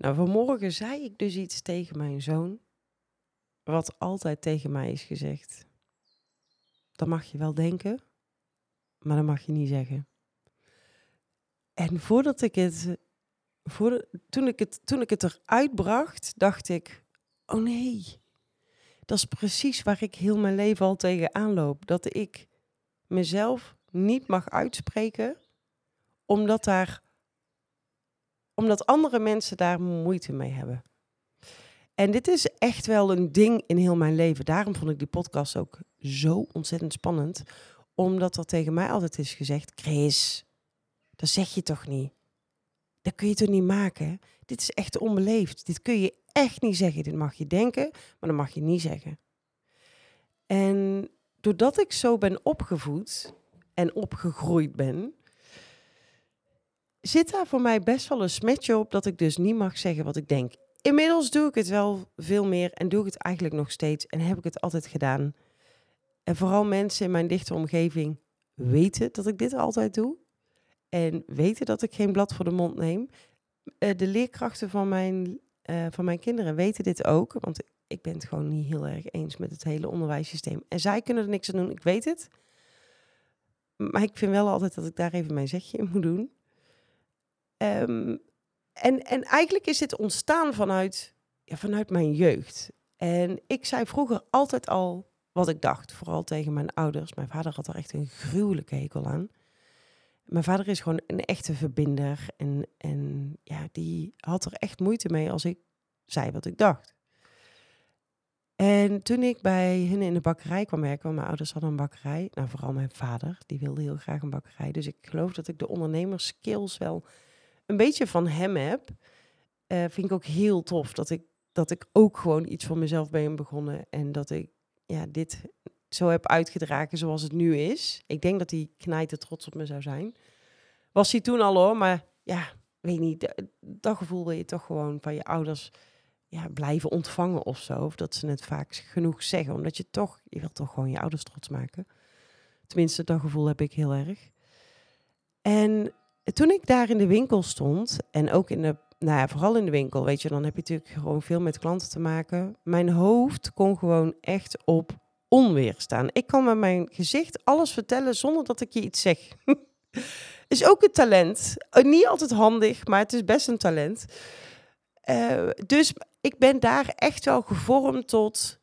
Nou, vanmorgen zei ik dus iets tegen mijn zoon, wat altijd tegen mij is gezegd. Dat mag je wel denken, maar dat mag je niet zeggen. En voordat ik het, voor, toen, ik het, toen ik het eruit bracht, dacht ik, oh nee, dat is precies waar ik heel mijn leven al tegen aanloop. Dat ik mezelf niet mag uitspreken, omdat, daar, omdat andere mensen daar moeite mee hebben. En dit is echt wel een ding in heel mijn leven. Daarom vond ik die podcast ook zo ontzettend spannend. Omdat er tegen mij altijd is gezegd: Chris, dat zeg je toch niet? Dat kun je toch niet maken? Dit is echt onbeleefd. Dit kun je echt niet zeggen. Dit mag je denken, maar dat mag je niet zeggen. En doordat ik zo ben opgevoed en opgegroeid ben, zit daar voor mij best wel een smetje op dat ik dus niet mag zeggen wat ik denk. Inmiddels doe ik het wel veel meer en doe ik het eigenlijk nog steeds en heb ik het altijd gedaan. En vooral mensen in mijn dichte omgeving weten dat ik dit altijd doe. En weten dat ik geen blad voor de mond neem. Eh, de leerkrachten van mijn, uh, van mijn kinderen weten dit ook. Want ik ben het gewoon niet heel erg eens met het hele onderwijssysteem. En zij kunnen er niks aan doen, ik weet het. Maar ik vind wel altijd dat ik daar even mijn zegje in moet doen. Um, en, en eigenlijk is dit ontstaan vanuit, ja, vanuit mijn jeugd. En ik zei vroeger altijd al wat ik dacht, vooral tegen mijn ouders. Mijn vader had er echt een gruwelijke hekel aan. Mijn vader is gewoon een echte verbinder. En, en ja, die had er echt moeite mee als ik zei wat ik dacht. En toen ik bij hun in de bakkerij kwam werken, want mijn ouders hadden een bakkerij. Nou, vooral mijn vader, die wilde heel graag een bakkerij. Dus ik geloof dat ik de ondernemerskills wel een beetje van hem heb. Uh, vind ik ook heel tof dat ik, dat ik ook gewoon iets voor mezelf ben begonnen. En dat ik ja, dit zo heb uitgedragen zoals het nu is. Ik denk dat hij knijter trots op me zou zijn. Was hij toen al hoor, maar ja, weet niet. Dat gevoel wil je toch gewoon van je ouders ja, blijven ontvangen of zo. Of dat ze het vaak genoeg zeggen. Omdat je toch, je wilt toch gewoon je ouders trots maken. Tenminste, dat gevoel heb ik heel erg. En toen ik daar in de winkel stond en ook in de, nou ja, vooral in de winkel, weet je, dan heb je natuurlijk gewoon veel met klanten te maken. Mijn hoofd kon gewoon echt op onweer staan. Ik kan met mijn gezicht alles vertellen zonder dat ik je iets zeg. is ook een talent. Uh, niet altijd handig, maar het is best een talent. Uh, dus ik ben daar echt wel gevormd tot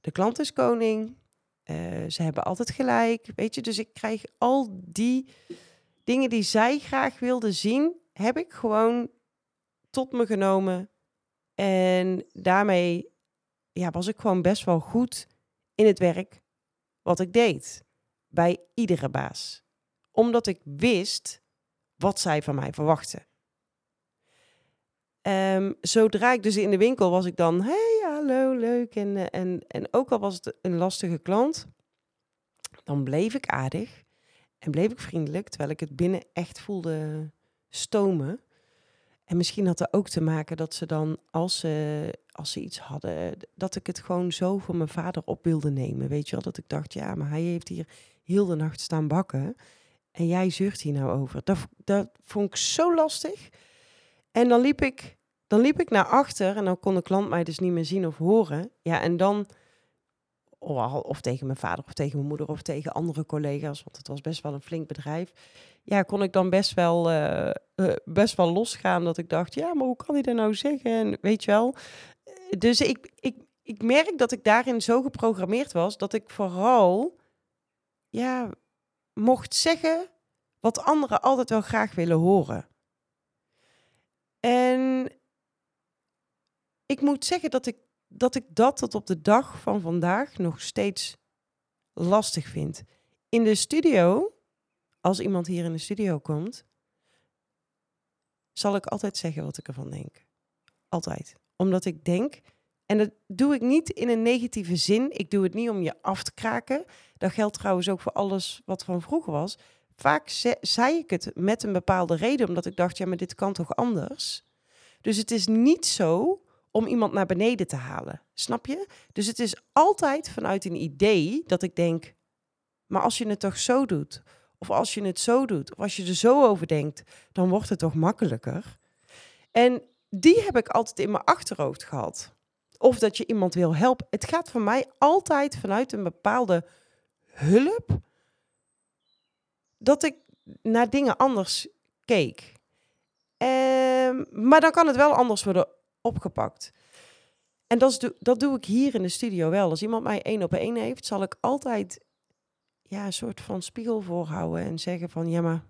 de klant is koning. Uh, ze hebben altijd gelijk, weet je. Dus ik krijg al die dingen die zij graag wilde zien, heb ik gewoon tot me genomen. En daarmee ja, was ik gewoon best wel goed in het werk wat ik deed. Bij iedere baas. Omdat ik wist wat zij van mij verwachten. Um, zodra ik dus in de winkel was ik dan, hey, hallo, leuk. En, eh, en, en ook al was het een lastige klant, dan bleef ik aardig. En bleef ik vriendelijk, terwijl ik het binnen echt voelde stomen. En misschien had dat ook te maken dat ze dan, als ze, als ze iets hadden, dat ik het gewoon zo voor mijn vader op wilde nemen. Weet je wel, dat ik dacht, ja, maar hij heeft hier heel de nacht staan bakken. En jij zucht hier nou over. Dat, dat vond ik zo lastig. En dan liep ik, dan liep ik naar achter en dan kon de klant mij dus niet meer zien of horen. Ja, en dan of tegen mijn vader of tegen mijn moeder of tegen andere collega's, want het was best wel een flink bedrijf. Ja, kon ik dan best wel, uh, best wel losgaan dat ik dacht, ja, maar hoe kan hij dat nou zeggen? En weet je wel. Dus ik, ik, ik merk dat ik daarin zo geprogrammeerd was dat ik vooral, ja, mocht zeggen wat anderen altijd wel graag willen horen. En ik moet zeggen dat ik dat ik dat tot op de dag van vandaag nog steeds lastig vind. In de studio, als iemand hier in de studio komt, zal ik altijd zeggen wat ik ervan denk. Altijd. Omdat ik denk, en dat doe ik niet in een negatieve zin. Ik doe het niet om je af te kraken. Dat geldt trouwens ook voor alles wat van vroeger was. Vaak zei ik het met een bepaalde reden, omdat ik dacht, ja, maar dit kan toch anders? Dus het is niet zo om iemand naar beneden te halen. Snap je? Dus het is altijd vanuit een idee dat ik denk, maar als je het toch zo doet, of als je het zo doet, of als je er zo over denkt, dan wordt het toch makkelijker. En die heb ik altijd in mijn achterhoofd gehad. Of dat je iemand wil helpen. Het gaat voor mij altijd vanuit een bepaalde hulp. Dat ik naar dingen anders keek. Um, maar dan kan het wel anders worden opgepakt. En dat, is, dat doe ik hier in de studio wel. Als iemand mij één op één heeft, zal ik altijd ja, een soort van spiegel voorhouden en zeggen van ja, maar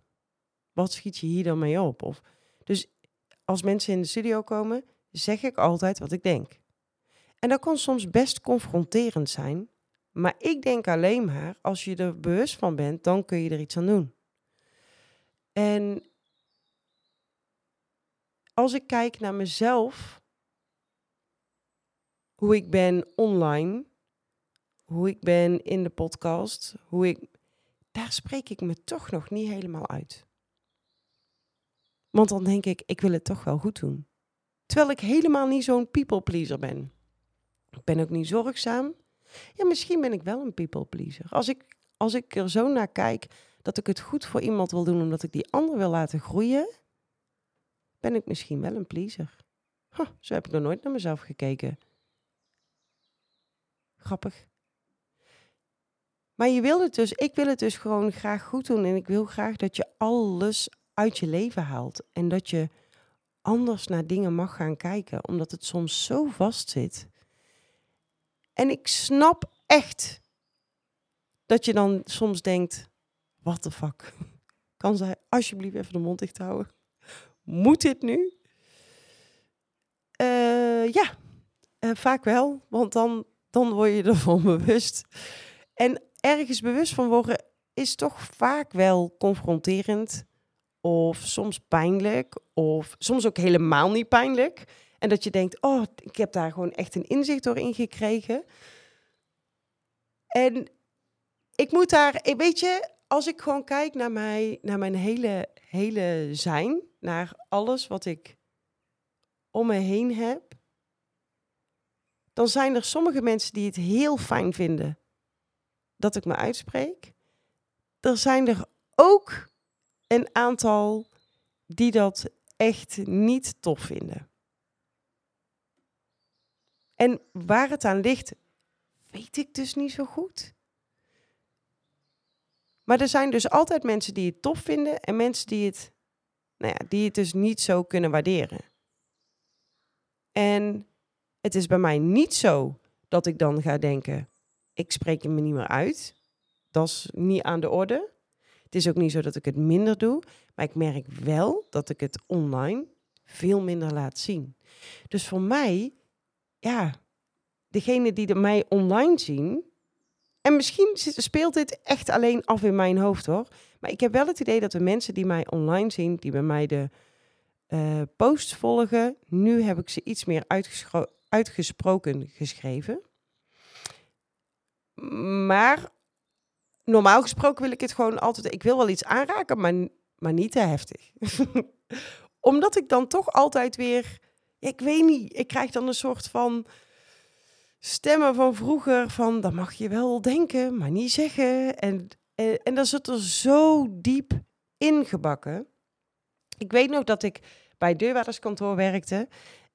wat schiet je hier dan mee op? Of, dus als mensen in de studio komen, zeg ik altijd wat ik denk. En dat kan soms best confronterend zijn, maar ik denk alleen maar als je er bewust van bent, dan kun je er iets aan doen. En als ik kijk naar mezelf, hoe ik ben online, hoe ik ben in de podcast, hoe ik, daar spreek ik me toch nog niet helemaal uit. Want dan denk ik, ik wil het toch wel goed doen. Terwijl ik helemaal niet zo'n people pleaser ben. Ik ben ook niet zorgzaam. Ja, misschien ben ik wel een people pleaser. Als ik, als ik er zo naar kijk dat ik het goed voor iemand wil doen omdat ik die ander wil laten groeien, ben ik misschien wel een pleaser. Zo heb ik nog nooit naar mezelf gekeken. Grappig. Maar je wil het dus, ik wil het dus gewoon graag goed doen. En ik wil graag dat je alles uit je leven haalt. En dat je anders naar dingen mag gaan kijken, omdat het soms zo vast zit. En ik snap echt dat je dan soms denkt: what the fuck? Kan zij alsjeblieft even de mond dicht houden? Moet dit nu? Uh, ja, uh, vaak wel, want dan, dan word je ervan bewust. En ergens bewust van worden is toch vaak wel confronterend. Of soms pijnlijk. Of soms ook helemaal niet pijnlijk. En dat je denkt, oh, ik heb daar gewoon echt een inzicht door ingekregen. En ik moet daar, weet je, als ik gewoon kijk naar, mij, naar mijn hele, hele zijn, naar alles wat ik om me heen heb, dan zijn er sommige mensen die het heel fijn vinden dat ik me uitspreek. Er zijn er ook een aantal die dat echt niet tof vinden. En waar het aan ligt, weet ik dus niet zo goed. Maar er zijn dus altijd mensen die het tof vinden en mensen die het, nou ja, die het dus niet zo kunnen waarderen. En het is bij mij niet zo dat ik dan ga denken, ik spreek me niet meer uit. Dat is niet aan de orde. Het is ook niet zo dat ik het minder doe, maar ik merk wel dat ik het online veel minder laat zien. Dus voor mij, ja, degene die mij online zien, en misschien speelt dit echt alleen af in mijn hoofd hoor, maar ik heb wel het idee dat de mensen die mij online zien, die bij mij de uh, posts volgen, nu heb ik ze iets meer uitgesproken geschreven. Maar normaal gesproken wil ik het gewoon altijd. Ik wil wel iets aanraken, maar, maar niet te heftig. Omdat ik dan toch altijd weer. Ik weet niet, ik krijg dan een soort van stemmen van vroeger van dat mag je wel denken, maar niet zeggen. En, en, dat zit er zo diep ingebakken. Ik weet nog dat ik bij deurwaarderskantoor werkte.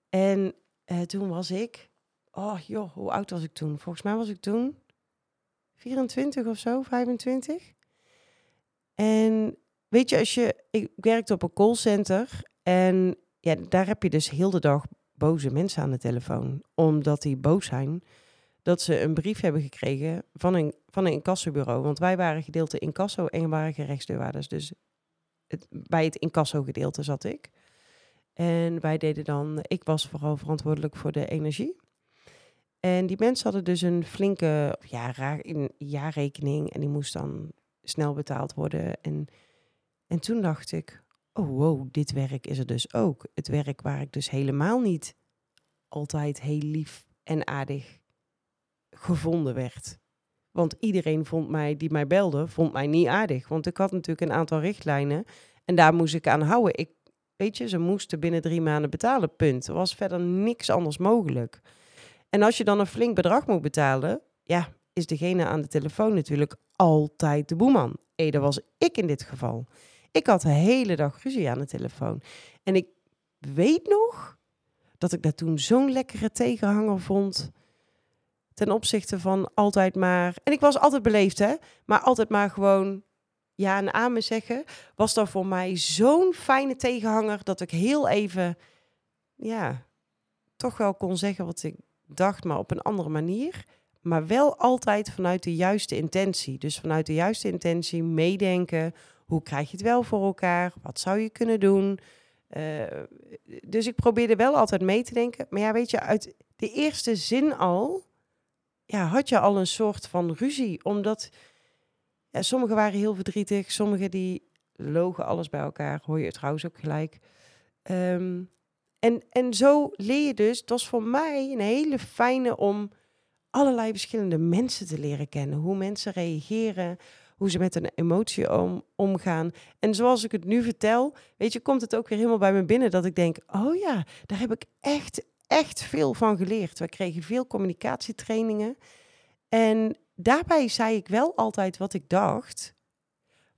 En uh, toen was ik, oh joh, hoe oud was ik toen? Volgens mij was ik toen 24 of zo, 25. En weet je, als je, ik werkte op een callcenter en ja, daar heb je dus heel de dag boze mensen aan de telefoon. Omdat die boos zijn dat ze een brief hebben gekregen van een, van een incassobureau. Want wij waren gedeelte incasso en waren gerechtsdeurwaarders. Dus bij het incasso gedeelte zat ik. En wij deden dan, ik was vooral verantwoordelijk voor de energie. En die mensen hadden dus een flinke ja, jaarrekening en die moest dan snel betaald worden. En, en toen dacht ik, oh wow, dit werk is er dus ook. Het werk waar ik dus helemaal niet altijd heel lief en aardig gevonden werd. Want iedereen vond mij, die mij belde, vond mij niet aardig. Want ik had natuurlijk een aantal richtlijnen en daar moest ik aan houden. Ik, weet je, ze moesten binnen drie maanden betalen, punt. Er was verder niks anders mogelijk. En als je dan een flink bedrag moet betalen, ja, is degene aan de telefoon natuurlijk altijd de boeman. Hé, dat was ik in dit geval. Ik had de hele dag ruzie aan de telefoon. En ik weet nog dat ik dat toen zo'n lekkere tegenhanger vond. Ten opzichte van altijd maar. En ik was altijd beleefd, hè? Maar altijd maar gewoon ja en amen zeggen. Was dat voor mij zo'n fijne tegenhanger dat ik heel even. Ja, toch wel kon zeggen wat ik dacht, maar op een andere manier. Maar wel altijd vanuit de juiste intentie. Dus vanuit de juiste intentie meedenken. Hoe krijg je het wel voor elkaar? Wat zou je kunnen doen? Uh, dus ik probeerde wel altijd mee te denken. Maar ja, weet je, uit de eerste zin al ja, had je al een soort van ruzie. Omdat ja, sommigen waren heel verdrietig, sommigen die logen alles bij elkaar. Hoor je trouwens ook gelijk. Um, en, en zo leer je dus, dat is voor mij een hele fijne om allerlei verschillende mensen te leren kennen. Hoe mensen reageren, hoe ze met een emotie om, omgaan. En zoals ik het nu vertel, weet je, komt het ook weer helemaal bij me binnen dat ik denk, oh ja, daar heb ik echt, echt veel van geleerd. We kregen veel communicatietrainingen. En daarbij zei ik wel altijd wat ik dacht,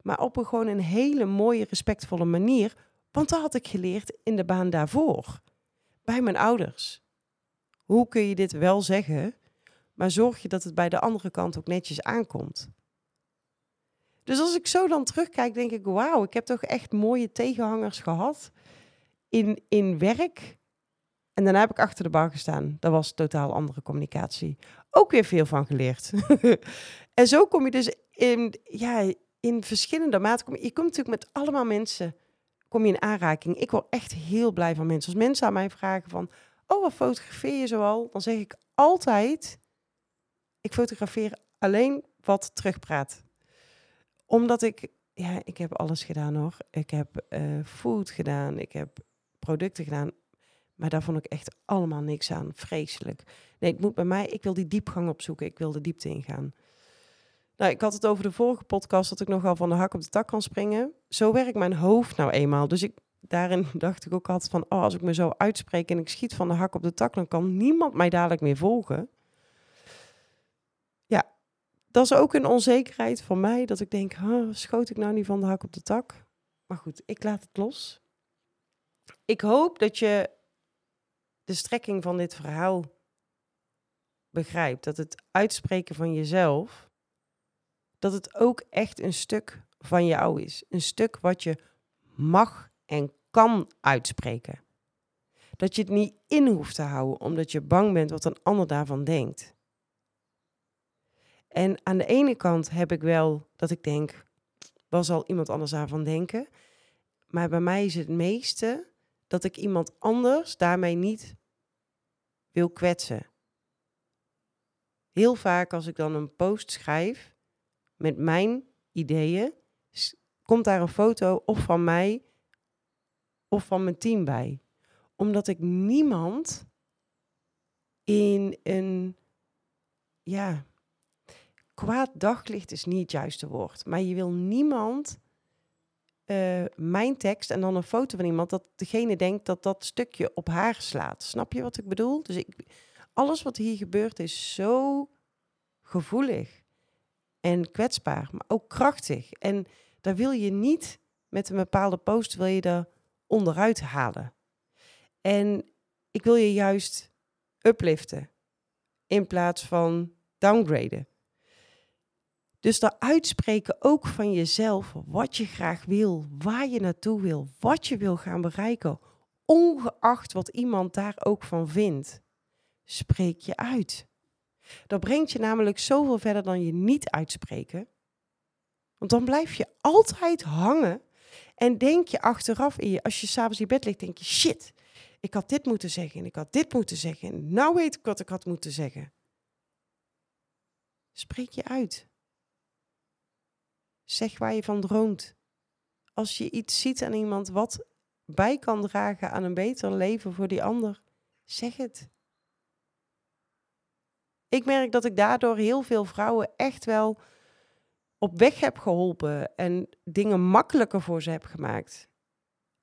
maar op een gewoon een hele mooie, respectvolle manier. Want dat had ik geleerd in de baan daarvoor, bij mijn ouders. Hoe kun je dit wel zeggen, maar zorg je dat het bij de andere kant ook netjes aankomt? Dus als ik zo dan terugkijk, denk ik, wauw, ik heb toch echt mooie tegenhangers gehad in, in werk. En daarna heb ik achter de bar gestaan. Dat was totaal andere communicatie. Ook weer veel van geleerd. en zo kom je dus in, ja, in verschillende maten. Je komt natuurlijk met allemaal mensen kom je in aanraking. Ik word echt heel blij van mensen. Als mensen aan mij vragen van, oh, wat fotografeer je zoal? Dan zeg ik altijd, ik fotografeer alleen wat terugpraat omdat ik, ja, ik heb alles gedaan hoor. Ik heb uh, food gedaan, ik heb producten gedaan. Maar daar vond ik echt allemaal niks aan. Vreselijk. Nee, het moet bij mij, ik wil die diepgang opzoeken. Ik wil de diepte ingaan. Nou, ik had het over de vorige podcast dat ik nogal van de hak op de tak kan springen. Zo werkt mijn hoofd nou eenmaal. Dus ik, daarin dacht ik ook altijd van, oh, als ik me zo uitspreek en ik schiet van de hak op de tak, dan kan niemand mij dadelijk meer volgen dat is ook een onzekerheid van mij, dat ik denk, huh, schoot ik nou niet van de hak op de tak? Maar goed, ik laat het los. Ik hoop dat je de strekking van dit verhaal begrijpt. Dat het uitspreken van jezelf, dat het ook echt een stuk van jou is. Een stuk wat je mag en kan uitspreken. Dat je het niet in hoeft te houden omdat je bang bent wat een ander daarvan denkt. En aan de ene kant heb ik wel dat ik denk, wat zal iemand anders daarvan denken? Maar bij mij is het meeste dat ik iemand anders daarmee niet wil kwetsen. Heel vaak als ik dan een post schrijf met mijn ideeën, komt daar een foto of van mij of van mijn team bij. Omdat ik niemand in een, ja, kwaad daglicht is niet het juiste woord. Maar je wil niemand uh, mijn tekst en dan een foto van iemand dat degene denkt dat dat stukje op haar slaat. Snap je wat ik bedoel? Dus ik, alles wat hier gebeurt is zo gevoelig en kwetsbaar, maar ook krachtig. En daar wil je niet met een bepaalde post wil je er onderuit halen. En ik wil je juist upliften in plaats van downgraden. Dus dat uitspreken ook van jezelf, wat je graag wil, waar je naartoe wil, wat je wil gaan bereiken, ongeacht wat iemand daar ook van vindt. Spreek je uit. Dat brengt je namelijk zoveel verder dan je niet uitspreken. Want dan blijf je altijd hangen en denk je achteraf, in je, als je s'avonds in bed ligt, denk je, shit, ik had dit moeten zeggen en ik had dit moeten zeggen en nou weet ik wat ik had moeten zeggen. Spreek je uit. Zeg waar je van droomt. Als je iets ziet aan iemand wat bij kan dragen aan een beter leven voor die ander, zeg het. Ik merk dat ik daardoor heel veel vrouwen echt wel op weg heb geholpen en dingen makkelijker voor ze heb gemaakt.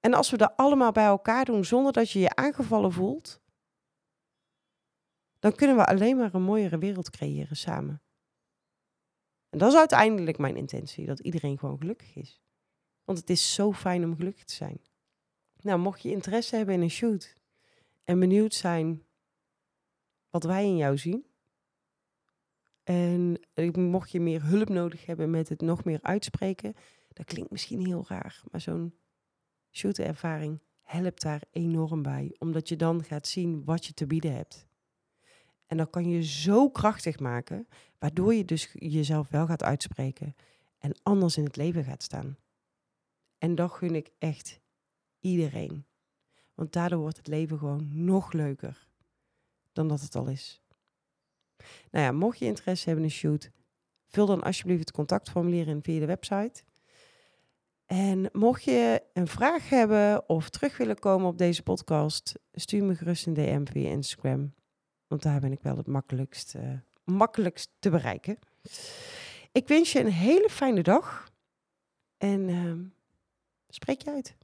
En als we dat allemaal bij elkaar doen zonder dat je je aangevallen voelt, dan kunnen we alleen maar een mooiere wereld creëren samen. En dat is uiteindelijk mijn intentie, dat iedereen gewoon gelukkig is. Want het is zo fijn om gelukkig te zijn. Nou, mocht je interesse hebben in een shoot en benieuwd zijn wat wij in jou zien. En mocht je meer hulp nodig hebben met het nog meer uitspreken, dat klinkt misschien heel raar, maar zo'n shootervaring helpt daar enorm bij, omdat je dan gaat zien wat je te bieden hebt. En dat kan je zo krachtig maken, waardoor je dus jezelf wel gaat uitspreken en anders in het leven gaat staan. En dat gun ik echt iedereen. Want daardoor wordt het leven gewoon nog leuker dan dat het al is. Nou ja, mocht je interesse hebben in een shoot, vul dan alsjeblieft het contactformulier in via de website. En mocht je een vraag hebben of terug willen komen op deze podcast, stuur me gerust een DM via Instagram. Want daar ben ik wel het makkelijkst, uh, makkelijkst te bereiken. Ik wens je een hele fijne dag en uh, spreek je uit.